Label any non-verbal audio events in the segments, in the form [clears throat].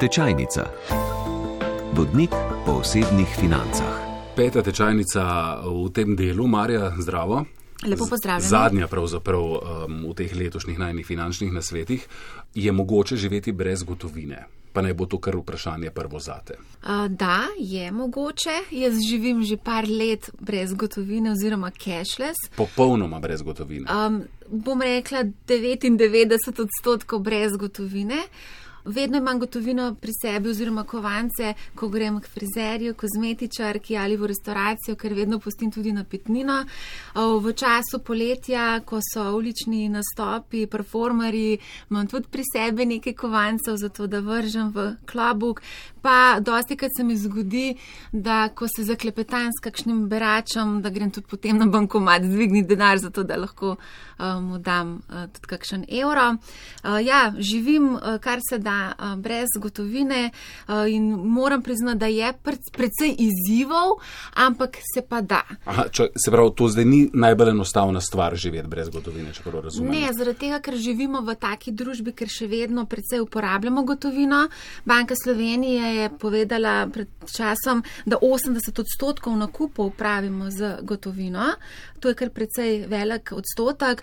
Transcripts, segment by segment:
Tečajnica. Vodnik po osebnih financah. Peta tečajnica v tem delu, Marja, zdravo. Lepo pozdravljeni. Zadnja pravzaprav um, v teh letošnjih najnih finančnih nasvetih. Je mogoče živeti brez gotovine? Pa naj bo to kar vprašanje prvo zate. Uh, da, je mogoče. Jaz živim že par let brez gotovine oziroma cashless. Popolnoma brez gotovine. Um, bom rekla 99 odstotkov brez gotovine. Vedno imam gotovino pri sebi oziroma kovance, ko grem k frizerju, kozmetičarki ali v restauracijo, ker vedno pustim tudi napitnino. V času poletja, ko so ulični nastopi, performeri, imam tudi pri sebi nekaj kovancev, zato da vržem v klobuk. Pa dosti, kar se mi zgodi, da ko se zaklepetam s kakšnim beračem, da grem tudi potem na bankomat, dvigni denar, zato da lahko mu um, dam uh, tudi kakšen evro. Uh, ja, živim, uh, kar se da brez gotovine in moram priznati, da je predvsej izzivov, ampak se pa da. Aha, če, se pravi, to zdaj ni najbolj enostavna stvar živeti brez gotovine, če prav razumem. Ne, zaradi tega, ker živimo v taki družbi, ker še vedno predvsej uporabljamo gotovino. Banka Slovenije je povedala pred časom, da 80 odstotkov nakupov pravimo z gotovino. To je kar predvsej velik odstotek.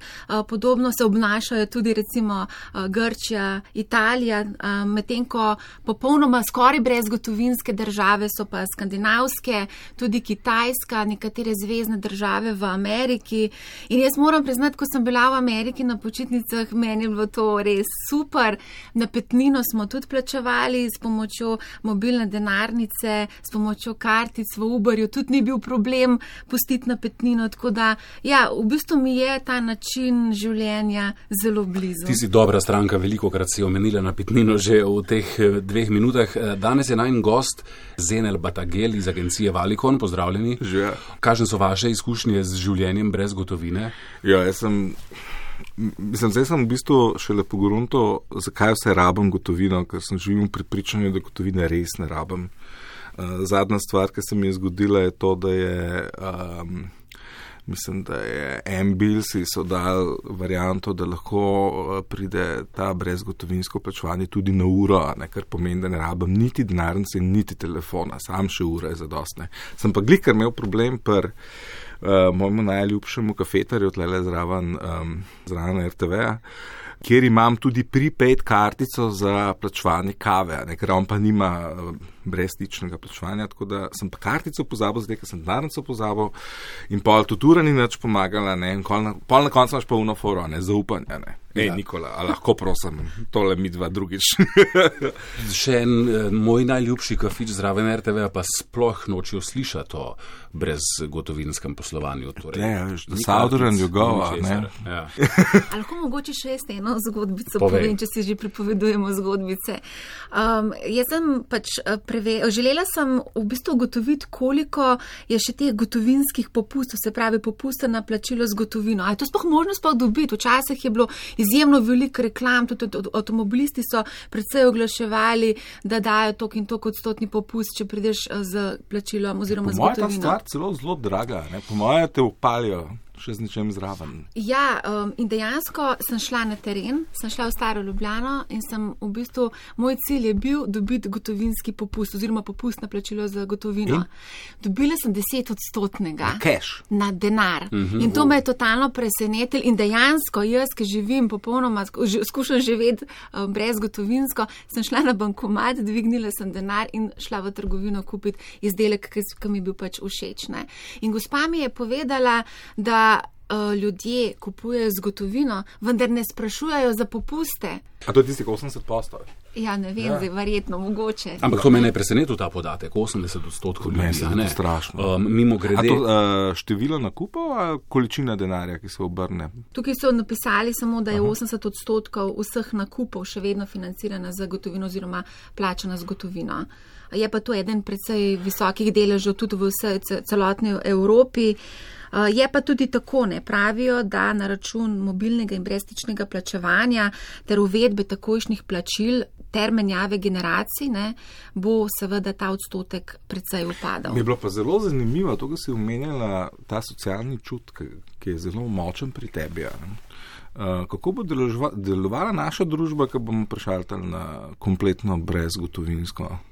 Podobno se obnašajo tudi recimo Grčija, Italija, medtem ko popolnoma skoraj brezgotovinske države so pa skandinavske, tudi Kitajska, nekatere zvezdne države v Ameriki. In jaz moram priznati, ko sem bila v Ameriki na počitnicah, meni je bilo to res super. Napetnino smo tudi plačevali s pomočjo mobilne denarnice, s pomočjo kartic v Uberju, tudi ni bil problem pustiti napetnino. Tako da, ja, v bistvu mi je ta način življenja zelo blizu. Ti si dobra stranka, veliko krat si omenila napetnino pomembno že v teh eh, dveh minutah. Eh, danes je najn gost Zenel Batagel iz agencije Valikon. Pozdravljeni. Že. Kakšne so vaše izkušnje z življenjem brez gotovine? Ja, jaz sem. Mislim, zdaj sem v bistvu šele pogorunto, zakaj vse rabim gotovino, ker sem živim v pripričanju, da gotovine res ne rabim. Uh, zadnja stvar, ki se mi je zgodila, je to, da je um, mislim, da je Ambilsi so dal varianto, da lahko eh, pride ta brezgotovinsko plačevanje tudi na uro, ne, kar pomeni, da ne rabim niti denarnice, niti telefona, sam še ure je zadostne. Sem pa glikar imel problem pri uh, mojemu najljubšemu kafetarju, tlele zraven, um, zraven RTV-a kjer imam tudi prepaid kartico za plačevanje kave, ne, ker on pa nima eh, brezstičnega plačevanja, tako da sem pa kartico pozabil, zdaj, ker sem denarnico pozabil in pol tudi ura ni več pomagala, ne, in pol na, pol na koncu imaš pa unoforo, ne, zaupanje, ne. Ej, ja. Nikola, a lahko prosim, tole mi dva drugič. [laughs] Še en eh, moj najljubši kafič zraven RTV, pa sploh nočijo slišati o brezgotovinskem poslovanju. Torej, ne, Saudoran Jugova, ne. Ja. lahko mogoče še jaz eno zgodbico Povej. povem, če si že pripovedujemo zgodbice. Um, jaz sem pač eh, preve, želela sem v bistvu ugotoviti, koliko je še teh gotovinskih popustov, se pravi popusta na plačilo z gotovino. A je to sploh možno sploh dobiti? Včasih je bilo izjemno veliko reklam, tudi avtomobilisti so predvsej oglaševali, da dajo tok in tok odstotni popust, če prideš eh, z plačilom oziroma z gotovino. To je ta stvar celo zelo draga, ne? po mojem te upalijo še z ničem zraven. Ja, um, in dejansko sem šla na teren, sem šla v Staro Ljubljano in sem v bistvu, moj cilj je bil dobiti gotovinski popust oziroma popust na plačilo za gotovino. In? Dobila sem deset odstotnega. Na cash. Na denar. Mm -hmm. In to me je totalno presenetilo in dejansko jaz, ki živim popolnoma, skušam živeti um, brez gotovinsko, sem šla na bankomat, dvignila sem denar in šla v trgovino kupiti izdelek, ki mi je bil pač všeč. Ne? In gospa mi je povedala, da uh, ljudje kupujejo z gotovino, vendar ne sprašujejo za popuste. A to je tistih 80 postojev? Ja, ne vem, ja. zdaj verjetno mogoče. Ampak to me ne preseneti, ta podatek, 80 odstotkov ljudi. Ne, ne, strašno. Um, mimo grede. To, uh, število nakupov, a količina denarja, ki se obrne? Tukaj so napisali samo, da je Aha. 80 odstotkov vseh nakupov še vedno financirana z gotovino oziroma plačana z gotovino. Je pa to eden predvsej visokih deležev tudi v vse, celotni Evropi. Uh, je pa tudi tako, ne pravijo, da na račun mobilnega in brezstičnega plačevanja ter uvedbe takojšnjih plačil ter menjave generacij ne, bo seveda ta odstotek predvsej upadal. Mi je bilo pa zelo zanimivo to, kar si omenjala, ta socialni čut, ki je zelo močen pri tebi. Uh, kako bo deložva, delovala naša družba, ko bomo prešaltali na kompletno brezgotovinsko?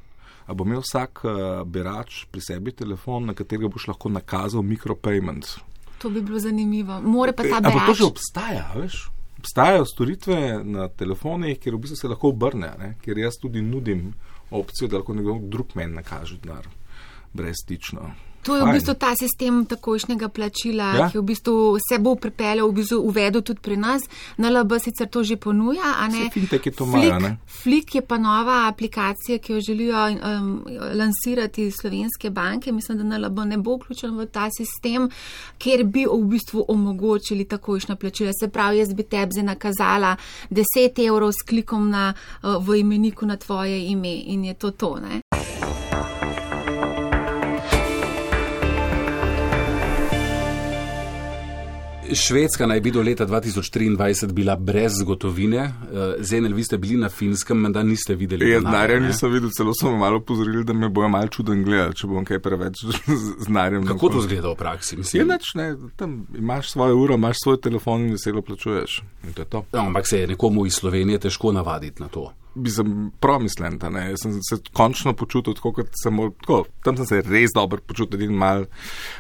A bo imel vsak uh, berač pri sebi telefon, na katerega boš lahko nakazal mikropayment? To bi bilo zanimivo. More pa ta Ampak berač. to že obstaja, veš? Obstajajo storitve na telefonih, kjer v bistvu se lahko obrne, ne? kjer jaz tudi nudim opcijo, da lahko nekdo drug meni nakaže denar brezstično. To je v bistvu ta sistem takojšnjega plačila, Ja. ki v bistvu se bo pripeljal, v bistvu uvedel tudi pri nas. NLB sicer to že ponuja, a ne? Vse finteki to imajo, ne? Flik je pa nova aplikacija, ki jo želijo um, lansirati slovenske banke. Mislim, da NLB ne bo vključen v ta sistem, kjer bi v bistvu omogočili takojšnja plačila. Se pravi, jaz bi tebi zdaj nakazala 10 evrov s klikom na, uh, v imeniku na tvoje ime in je to to. Ne? Švedska naj bi do leta 2023 bila brez gotovine. Eh, Zenel, vi ste bili na finskem, menda niste videli. Jaz denarja, nisem videl, celo so me malo pozorili, da me bojo malo čuden gledali, če bom kaj preveč z denarjem. Kako to zgleda v praksi? Je Mislim, nič, ne, tam imaš svojo uro, imaš svoj telefon in veselo plačuješ. In to to. No, ampak se je nekomu iz Slovenije težko navaditi na to. Bi sem promislen, da ne. Jaz sem se končno počutil tako, kot sem tako. Tam sem se res dobro počutil in mal,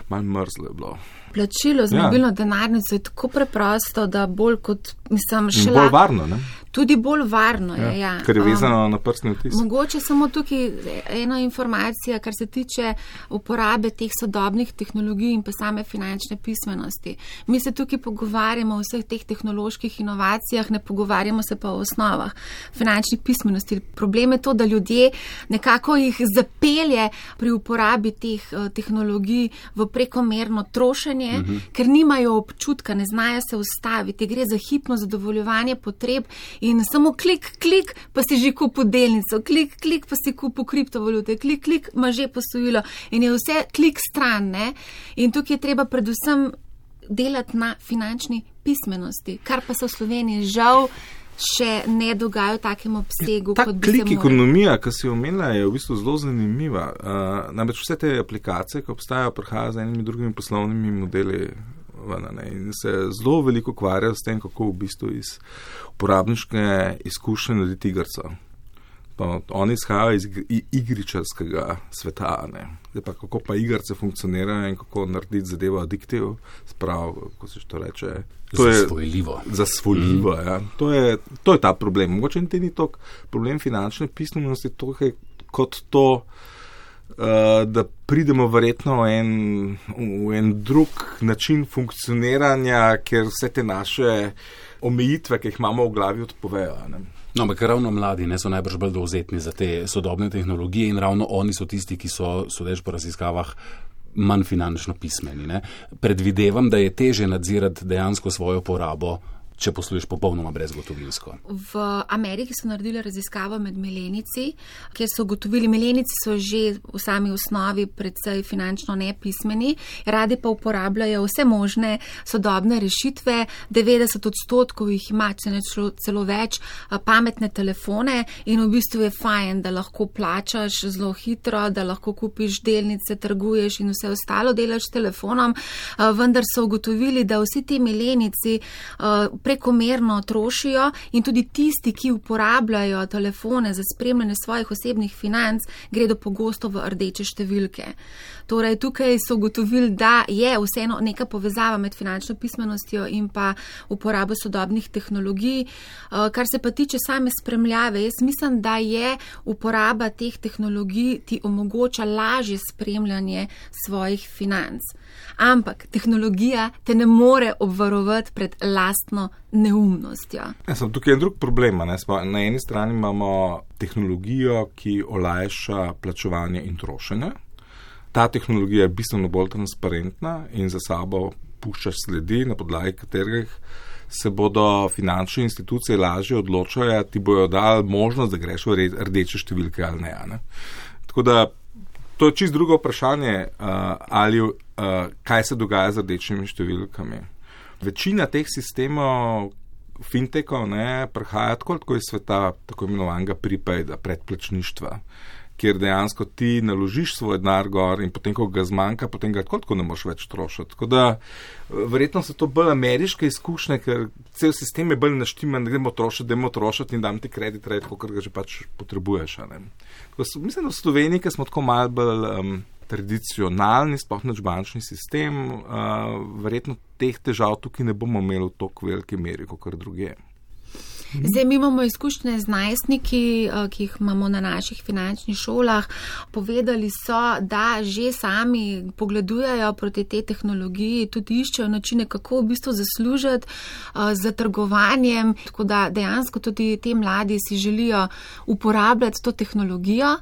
mal mrzlo je bilo. Plačilo z Ja. mobilno denarnico je tako preprosto, da bolj kot, mislim, še bolj varno, ne? Tudi bolj varno je. Ja. Ker je Um, vezano na prstni vtis. Mogoče samo tukaj ena informacija, kar se tiče uporabe teh sodobnih tehnologij in pa same finančne pismenosti. Mi se tukaj pogovarjamo o vseh teh tehnoloških inovacijah, ne pogovarjamo se pa o osnovah finančnih pismenosti. Problem je to, da ljudje nekako jih zapelje pri uporabi teh eh, tehnologij v prekomerno trošenje, uh -huh. ker nimajo občutka, ne znajo se ustaviti. Gre za hipno zadovoljevanje potreb in samo klik, klik, pa si že kupil delnico, klik, klik, pa si kupil kriptovalute, klik, klik, ima že posojilo in je vse klik stran. Ne? In tukaj je treba predvsem delati na finančni pismenosti, kar pa se v Sloveniji žal še ne dogaja v takem obsegu, Ta klik ekonomija, ki si omenila, je v bistvu zelo zanimiva. Uh, namreč vse te aplikacije, ki obstajajo, prihajajo z enimi drugimi poslovnimi modeli. Ven, ne, In se zelo veliko ukvarjajo s tem, kako v bistvu iz uporabniške izkušnje narediti igrico. Pa Oni izhajajo iz igričarskega sveta, ne. Zdaj pa kako pa igrice funkcionirajo in kako narediti zadevo adiktiv, sprav, kako se to reče. To je Zasvojljivo. zasvoljivo. Mm. Ja. To, je, to je ta problem. Mogoče niti ni toliko problem finančne pismenosti, tukaj kot to, da pridemo verjetno v en, v en drug način funkcioniranja, ker vse te naše omejitve, ki jih imamo v glavi, odpovejo. Ne? No, ampak ravno mladi ne, so najbrž bolj dovzetni za te sodobne tehnologije in ravno oni so tisti, ki so, sodeč po raziskavah, manj finančno pismeni. Ne. Predvidevam, da je teže nadzirati dejansko svojo porabo, če posluješ popolnoma brezgotovinsko. V Ameriki so naredili raziskavo med milenici, kjer so ugotovili, milenici so že v sami osnovi predvsej finančno nepismeni, radi pa uporabljajo vse možne sodobne rešitve. 90 odstotkov jih ima, če ne celo, celo več, pametne telefone in v bistvu je fajn, da lahko plačaš zelo hitro, da lahko kupiš delnice, trguješ in vse ostalo delaš s telefonom, vendar so ugotovili, da vsi ti milenici a, prekomerno trošijo in tudi tisti, ki uporabljajo telefone za spremljanje svojih osebnih financ, gredo pogosto v rdeče številke. Torej, tukaj so ugotovili, da je vseeno neka povezava med finančno pismenostjo in pa uporabo sodobnih tehnologij. Eh, Kar se pa tiče same spremljave, jaz mislim, da je uporaba teh tehnologij ti omogoča lažje spremljanje svojih financ. Ampak tehnologija te ne more obvarovati pred lastno neumnostjo. Ja, sem, tukaj je drug problem. Ne? Smo, na eni strani imamo tehnologijo, ki olajša plačevanje in trošenje. Ta tehnologija je bistveno bolj transparentna in za sabo pušča sledi, na podlagi katerih se bodo finančne institucije lažje odločale, ti bojo dali možnost, da greš v rdeče številke ali ne. ne. Tako da to je čist drugo vprašanje, ali, kaj se dogaja z rdečimi številkami. Večina teh sistemov, fintechov, ne, prihaja tako, tako iz sveta tako imenovanega prepaida, predplačništva, kjer dejansko ti naložiš svoj denar gor in potem, ko ga zmanjka, potem ga tako ne moš več trošiti. Tako da verjetno so to bolj ameriške izkušnje, ker cel sistem je bolj naštiman, da gremo trošiti, da gremo trošiti in dam ti kredit, red, kot ga že pač potrebuješ. Mislim, da v Sloveniji, smo tako mal bolj um, tradicionalni, sploh nač bančni sistem, uh, verjetno teh težav tukaj ne bomo imeli v toliko veliki meri, kot kar druge. Zdaj, mi imamo izkušnje z najstniki, eh, ki jih imamo na naših finančnih šolah. Povedali so, da že sami pogledujejo proti te tehnologiji, tudi iščejo načine, kako v bistvu zaslužiti eh, z trgovanjem. Tako da dejansko tudi te mladi si želijo uporabljati to tehnologijo.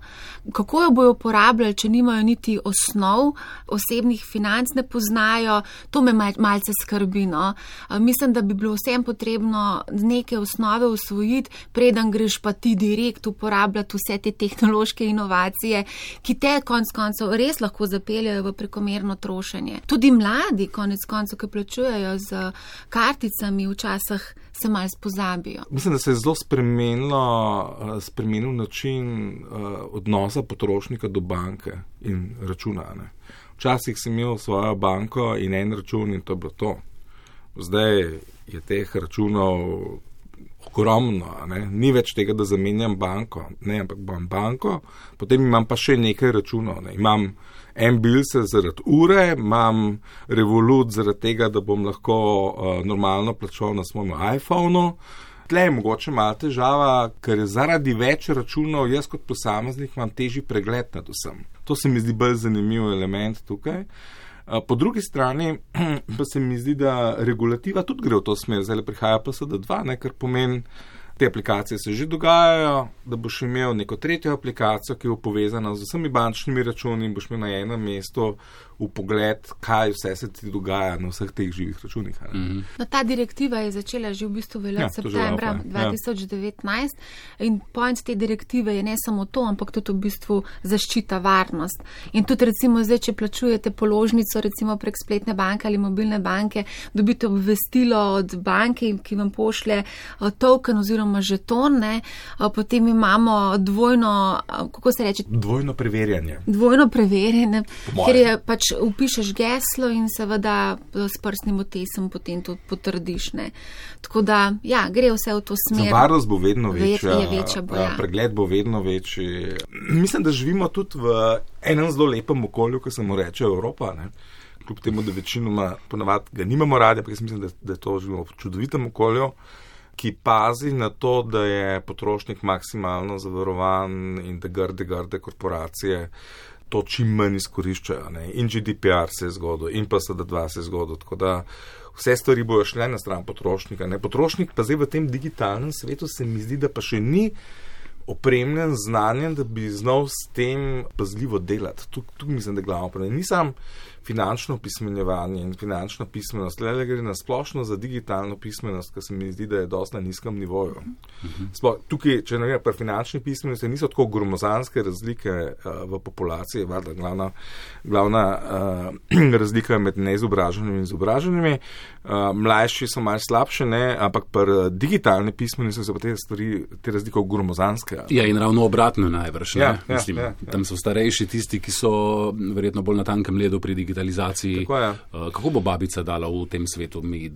Kako jo bojo uporabljali, če nimajo niti osnov, osebnih financ ne poznajo, to me malce skrbi. No? Eh, mislim, da bi bilo vsem potrebno neke osnove osnove usvojiti, preden greš pa ti direkt uporabljati vse te tehnološke inovacije, ki te konc koncev res lahko zapeljajo v prekomerno trošenje. Tudi mladi konec koncev, ki plačujejo z karticami, včasih se mal spozabijo. Mislim, da se je zelo spremenilo, spremenil način odnosa potrošnika do banke in računa. Ne. Včasih si imel svojo banko in en račun in to je bilo to. Zdaj je teh računov ogromno, ne? ni več tega, da zamenjam banko, ne, ampak imam banko, potem imam pa še nekaj računov. Ne? Imam en bilse zaradi ure, imam revolut zaradi tega, da bom lahko uh, normalno plačal na svojem iPhonu. Tle je mogoče malo težava, ker zaradi več računov, jaz kot posameznik imam težji pregled nad vsem. To se mi zdi bolj zanimiv element tukaj. Po drugi strani [clears throat] pa se mi zdi, da regulativa tudi gre v to smer, zdaj prihaja pa SD2, ne, kar pomeni, te aplikacije se že dogajajo, da boš imel neko tretjo aplikacijo, ki bo povezana z vsemi bančnimi računi in boš imel na enem mestu v pogled, kaj vse se ti dogaja na vseh teh živih računih. Mm -hmm. no, ta direktiva je začela že v bistvu veljati ja, septembra velja, 2019 ja. in point te direktive je ne samo to, ampak tudi v bistvu zaščita varnost. In tudi recimo zdaj, če plačujete položnico recimo prek spletne banke ali mobilne banke, dobite obvestilo od banke, ki vam pošlje uh, token oziroma žeton, ne, uh, potem imamo dvojno, uh, kako se reče? Dvojno preverjanje. Dvojno preverjanje, ker je pač pač upišeš geslo in seveda s prstnim otesom potem to potrdiš. Ne. Tako da, ja, gre vse v to smer. Varnost bo vedno večja. Je večja bo, ja. Pregled bo vedno večji. Mislim, da živimo tudi v enem zelo lepem okolju, ko se mu reče Evropa. Ne. Kljub temu, da večinoma ponavadi ga nimamo radi, ampak jaz mislim, da, da to živimo v čudovitem okolju. Ki pazi na to, da je potrošnik maksimalno zavarovan in da grde, grde korporacije to čim manj izkoriščajo. Ne. In GDPR se je zgodil, in pa SD2 se je zgodil. Tako da vse stvari bojo šle na stran potrošnika. Ne. Potrošnik pa zdaj v tem digitalnem svetu se mi zdi, da pa še ni opremljen z znanjem, da bi znal s tem pazljivo delati. Tu, tu mislim, da je glavno. Ne. Nisem finančno pismenjevanje in finančna pismenost, le gre na splošno za digitalno pismenost, ki se mi zdi, da je dosti na nizkem nivoju. Sploh, tukaj, če ne gre pri finančni pismenosti, niso tako gromozanske razlike uh, v populaciji, valjda glavna, glavna uh, [clears throat] razlika med neizobraženimi in izobraženimi. Uh, mlajši so malce slabše, ne, ampak pri digitalni pismenosti so pa te stvari, te razlike gromozanske. Ja, in ravno obratno najvrš. Ja, ja, Mislim, ja, ja. Tam so starejši tisti, ki so verjetno bolj na tankem ledu pri digitalni digitalizaciji. Uh, kako bo babica dala v tem svetu mi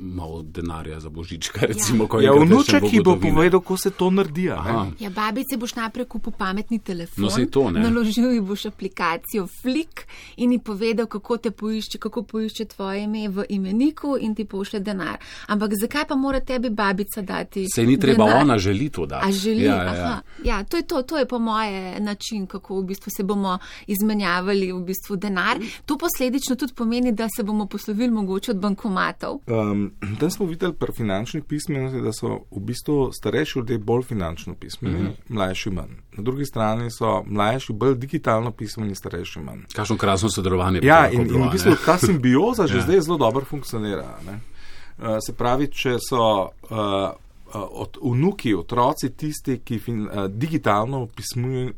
malo denarja za božič? Recimo, ja, ja vnuček, ki bo povedal, kako se to naredi. Ja, babici boš najprej kupil pametni telefon. No, to, naložil ji boš aplikacijo Flik in ji povedal, kako te poišče, kako poišče tvoje ime v imeniku in ti pošle denar. Ampak zakaj pa mora tebi babica dati? Se ni treba, denar? ona želi to dati. A želi, ja, ja, ja. ja to je to, to je po moje način, kako v bistvu se bomo izmenjavali v bistvu denar. To posledično tudi pomeni, da se bomo poslovili mogoče od bankomatov. Um, tam smo videli pri finančnih pismenosti, da so v bistvu starejši ljudje bolj finančno pismeni, mm -hmm. mlajši manj. Na drugi strani so mlajši bolj digitalno pismeni, starejši manj. Kakšno krasno sodelovanje. Ja, in, in v bistvu ta [laughs] simbioza že ja. zdaj zelo dobro funkcionira. Uh, se pravi, če so. Uh, Od vnuki, otroci, tisti, ki fin, uh, digitalno pismujejo,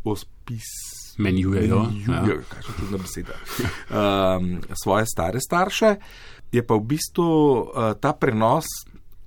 pis, menjujejo. menjujejo ja. beseda, [laughs] um, svoje stare starše, je pa v bistvu uh, ta prenos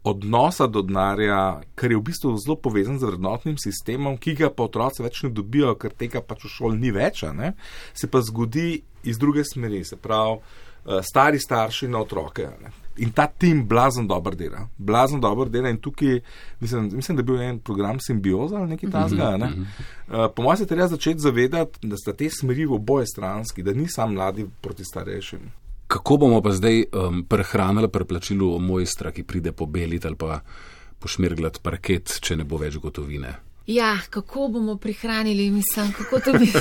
odnosa do denarja, kar je v bistvu zelo povezan z vrednotnim sistemom, ki ga pa otroci več ne dobijo, ker tega pač v šoli ni več, ne, se pa zgodi iz druge smeri, se pravi, uh, stari starši na otroke. Ne. In ta tim blazno dobro dela, blazno dobro dela. In tukaj mislim, mislim, da je bil en program simbioza ali nekaj tasga. Ne? Uh, po mojem se treba začeti zavedati, da sta te smeri v oboje stranski, da ni sam mladi proti starejšim. Kako bomo pa zdaj um, prehranili preplačilu mojstra, ki pride pobeliti ali pa pošmirglati parket, če ne bo več gotovine? Ja, kako bomo prihranili, mislim, kako to bi. [laughs]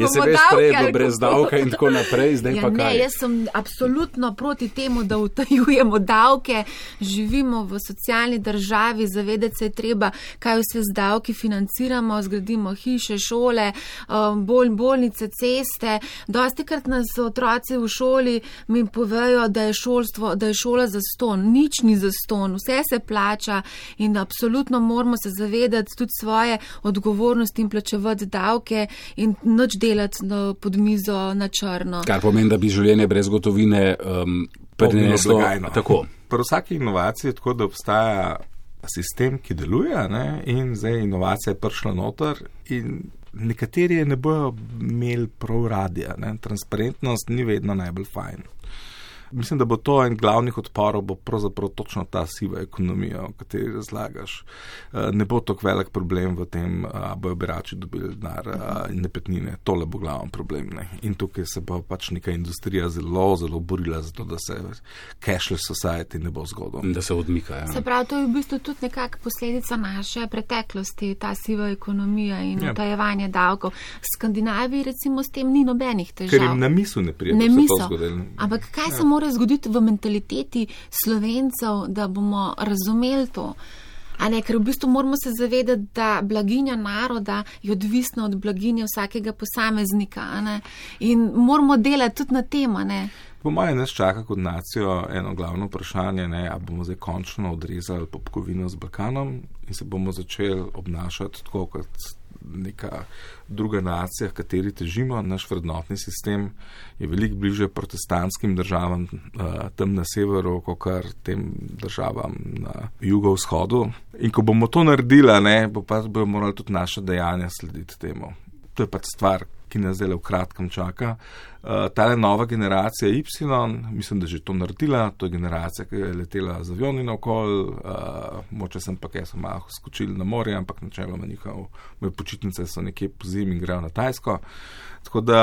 Jaz sem res prej brez davka in tako naprej, zdaj ja, pa kaj. Ne, jaz sem absolutno proti temu, da utajujemo davke. Živimo v socialni državi, zavedati se je treba, kaj vse z davki financiramo, zgradimo hiše, šole, um, bol, bolnice, ceste. Dosti krat nas otroci v šoli mi povejo, da je, šolstvo, da je šola za ston. Nič ni za ston, vse se plača in absolutno moramo se zavedati tudi svoje odgovornosti in plačevati davke in noč delati na podmizo na črno. Kar pomeni, da bi življenje brez gotovine um, prineslo. Tako. Pri vsaki inovaciji je tako, da obstaja sistem, ki deluje ne? in zdaj inovacija je prišla noter in nekateri je ne bojo imeli prav radija. Ne? Transparentnost ni vedno najbolj fajn. Mislim, da bo to en glavnih odporov, bo pravzaprav točno ta siva ekonomija, o kateri razlagaš. Eh, ne bo tako velik problem v tem, da bojo berači dobili denar in nepetnine. Tole bo glavni problem. Ne? In tukaj se bo pač neka industrija zelo, zelo borila za to, da se cashless society ne bo zgodilo. Da se odmika. Ja. Se pravi, to je v bistvu tudi nekakšna posledica naše preteklosti, ta siva ekonomija in ja. utajevanje davkov. V Skandinaviji recimo s tem ni nobenih težav. Ker jim na mislu ne pride. Ne misel. Ampak kaj ja. se mora zgoditi v mentaliteti slovencev, da bomo razumeli to? Ne, ker v bistvu moramo se zavedati, da blaginja naroda je odvisna od blaginje vsakega posameznika in moramo delati tudi na tem. Po mojem, nas čaka kot nacijo eno glavno vprašanje, ali bomo zdaj končno odrezali popkovino z Balkanom in se bomo začeli obnašati tako, kot neka druga nacija, kateri težimo. Naš vrednotni sistem je veliko bliže protestantskim državam uh, tam na severu, kot kar tem državam na jugovzhodu. In ko bomo to naredili, ne, bo pa bojo morali tudi naše dejanja slediti temu. To je pač stvar, ki nas zdaj v kratkem čaka. Uh, ta nova generacija Y, mislim, da je že to naredila, to je generacija, ki je letela z avioni na okol, uh, moče sem pa, ker so malo skočili na morje, ampak načeloma njihove počitnice so nekje po zimi in grejo na Tajsko. Tako da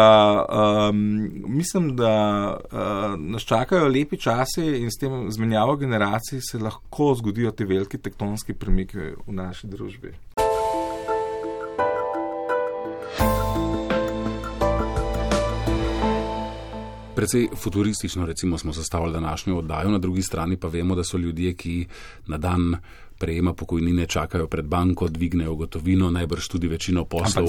um, mislim, da uh, nas čakajo lepi časi in s tem zmenjavo generacij se lahko zgodijo ti veliki tektonski premiki v naši družbi. Predvsej futuristično, recimo, smo sestavili današnjo oddajo, na drugi strani pa vemo, da so ljudje, ki na dan prejema pokojnine, čakajo pred banko, dvignejo gotovino, najbrž tudi večino poslov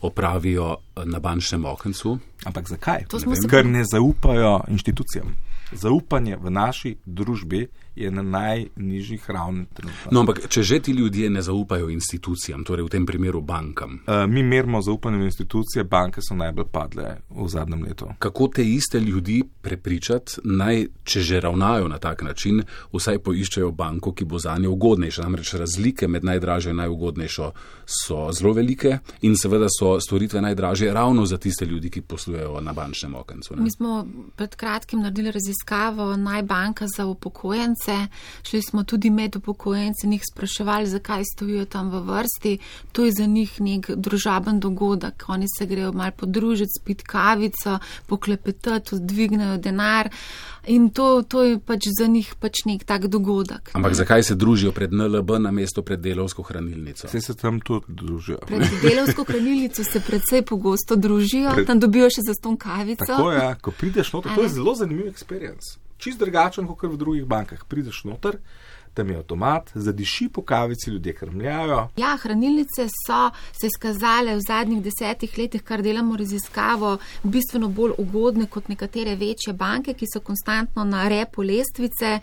opravijo na bančnem okencu. Ampak zakaj? Ker ne zaupajo inštitucijam. Zaupanje v naši družbi je na najnižjih ravneh trenutno. No, ampak če že ti ljudje ne zaupajo institucijam, torej v tem primeru bankam. Uh, mi merimo zaupanje v institucije, banke so najbolj padle v zadnjem letu. Kako te iste ljudi prepričati, naj, če že ravnajo na tak način, vsaj poiščejo banko, ki bo za nje ugodnejša. Namreč razlike med najdražjo in najugodnejšo so zelo velike in seveda so storitve najdražje ravno za tiste ljudi, ki poslujejo na bančnem okencu. Mi smo pred kratkim naredili raziskavo najbanka za upokojence šli smo tudi med upokojence in jih spraševali, zakaj stojijo tam v vrsti. To je za njih nek družaben dogodek. Oni se grejo mal podružiti, spit kavico, poklepetati, dvignejo denar. In to, to je pač za njih pač nek tak dogodek. Ampak zakaj se družijo pred NLB na mesto pred delovsko hranilnico? Vse se tam tudi družijo. Pred delovsko hranilnico se predvsej pogosto družijo, pred... tam dobijo še za ston kavico. Tako je, ja. ko prideš noter, to je zelo zanimiv experience čist drugačen kot v drugih bankah. Prideš noter, tam je avtomat, zadiši po kavici, ljudje krmljajo. Ja, hranilnice so se izkazale v zadnjih desetih letih, kar delamo raziskavo, bistveno bolj ugodne kot nekatere večje banke, ki so konstantno na repu lestvice.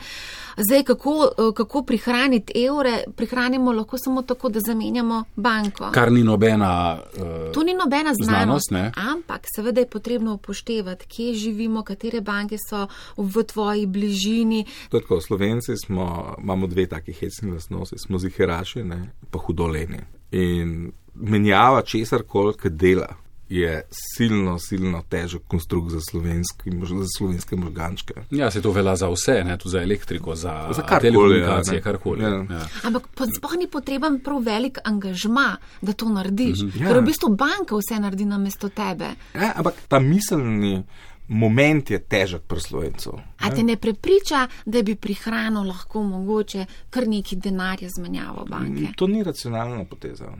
Zdaj, kako, kako prihraniti evre, prihranimo lahko samo tako, da zamenjamo banko. Kar ni nobena. Uh, to ni nobena znanost, znanost ampak seveda je potrebno upoštevati, kje živimo, katere banke so v tvoji bližini. Tako, Slovenci smo imamo dve taki hecni lasnosti, smo ziheraši, ne, pa hudoleni. In menjava česar koli, ki dela, je silno, silno težek konstrukt za, za slovenske možgančke. Ja, se to velja za vse, ne tudi za elektriko, za, za kar telekomunikacije, karkoli. Ja. Ja. Ampak sploh ni potreben prav velik angažma, da to narediš, -hmm. ja. ker v bistvu banka vse naredi na mesto tebe. Ja, ampak ta miselni. Moment je težek pri slovencu. A te ne prepriča, da bi prihrano lahko mogoče kar neki denarja zmenjavo banke? To ni racionalna poteza.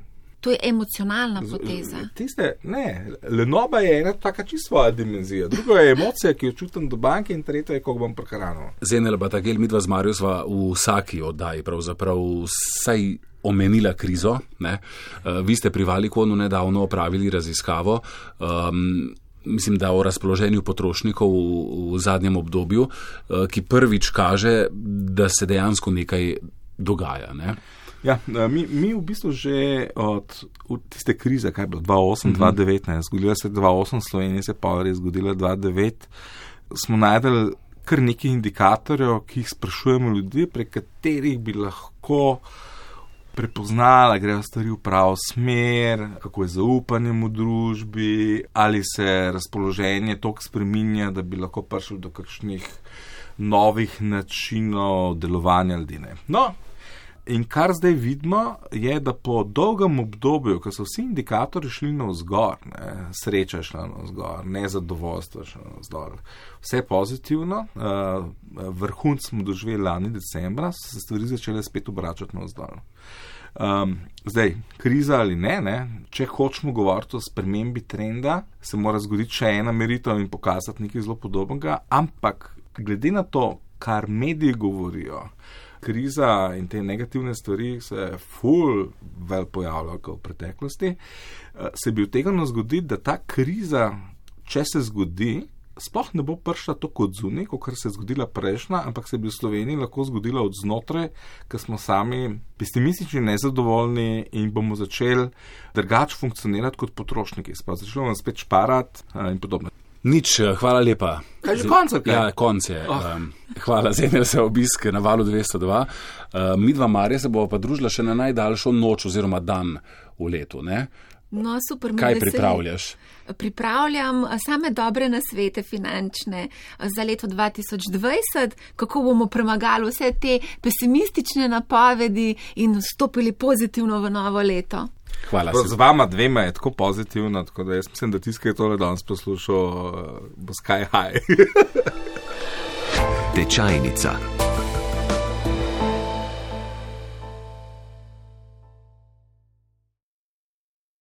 To je emocionalna poteza. Tiste, ne, lenoba je ena taka čisto svoja dimenzija. Druga je emocija, ki jo čutim do banke in tretja je, kako bom prehranil. Zenela pa tako, mi dva z Marijo sva v vsaki oddaji pravzaprav vsaj omenila krizo. Ne? Uh, vi ste pri Valikonu nedavno opravili raziskavo. Um, Mislim, da o razpoloženju potrošnikov v, v zadnjem obdobju, ki prvič kaže, da se dejansko nekaj dogaja. Ne? Ja, e, mi, mi v bistvu že od tiste krize, kaj je bilo 2008-2019, mm -hmm. zgodila se je 2008, Slovenija se je pa res zgodila 2009, smo najdel kar nekaj indikatorjev, ki jih sprašujemo ljudi, prek katerih bi lahko prepoznala, grejo stvari v pravo smer, kako je zaupanje v družbi, ali se razpoloženje tako spreminja, da bi lahko prišlo do kakšnih novih načinov delovanja ljudi. No, In kar zdaj vidimo, je, da po dolgem obdobju, ko so vsi indikatorji šli na vzgor, ne, sreča šla na vzgor, nezadovoljstvo šla na vzgor, vse pozitivno, uh, vrhunc smo doživeli lani decembra, so se stvari začele spet obračati na vzgor. Um, zdaj, kriza ali ne, ne, če hočemo govoriti o spremembi trenda, se mora zgoditi še ena meritev in pokazati nekaj zelo podobnega, ampak glede na to, kar mediji govorijo, kriza in te negativne stvari se ful vel pojavljajo kot v preteklosti, eh, se bi utegnilo zgoditi, da ta kriza, če se zgodi, sploh ne bo prišla tako od zunaj, kot se je zgodila prejšnja, ampak se bi v Sloveniji lahko zgodila od znotraj, ker smo sami pesimistični, nezadovoljni in bomo začeli drugače funkcionirati kot potrošniki. Začeli bomo spet šparati eh, in podobno. Nič, eh, hvala lepa. Kaj že konc? Ja, konc je. Oh. Um, hvala za eno se obisk na valu 202. Uh, mi dva Marija se bo pa družila še na najdaljšo noč oziroma dan v letu. Ne? No, super, Kaj pripravljaš? Pripravljam eh, same dobre nasvete finančne za leto 2020, kako bomo premagali vse te pesimistične napovedi in vstopili pozitivno v novo leto. Hvala. Z vama dvema je tako pozitivno, tako da jaz mislim, da tiskaj tole danes poslušal, bo Sky High. [laughs] Tečajnica.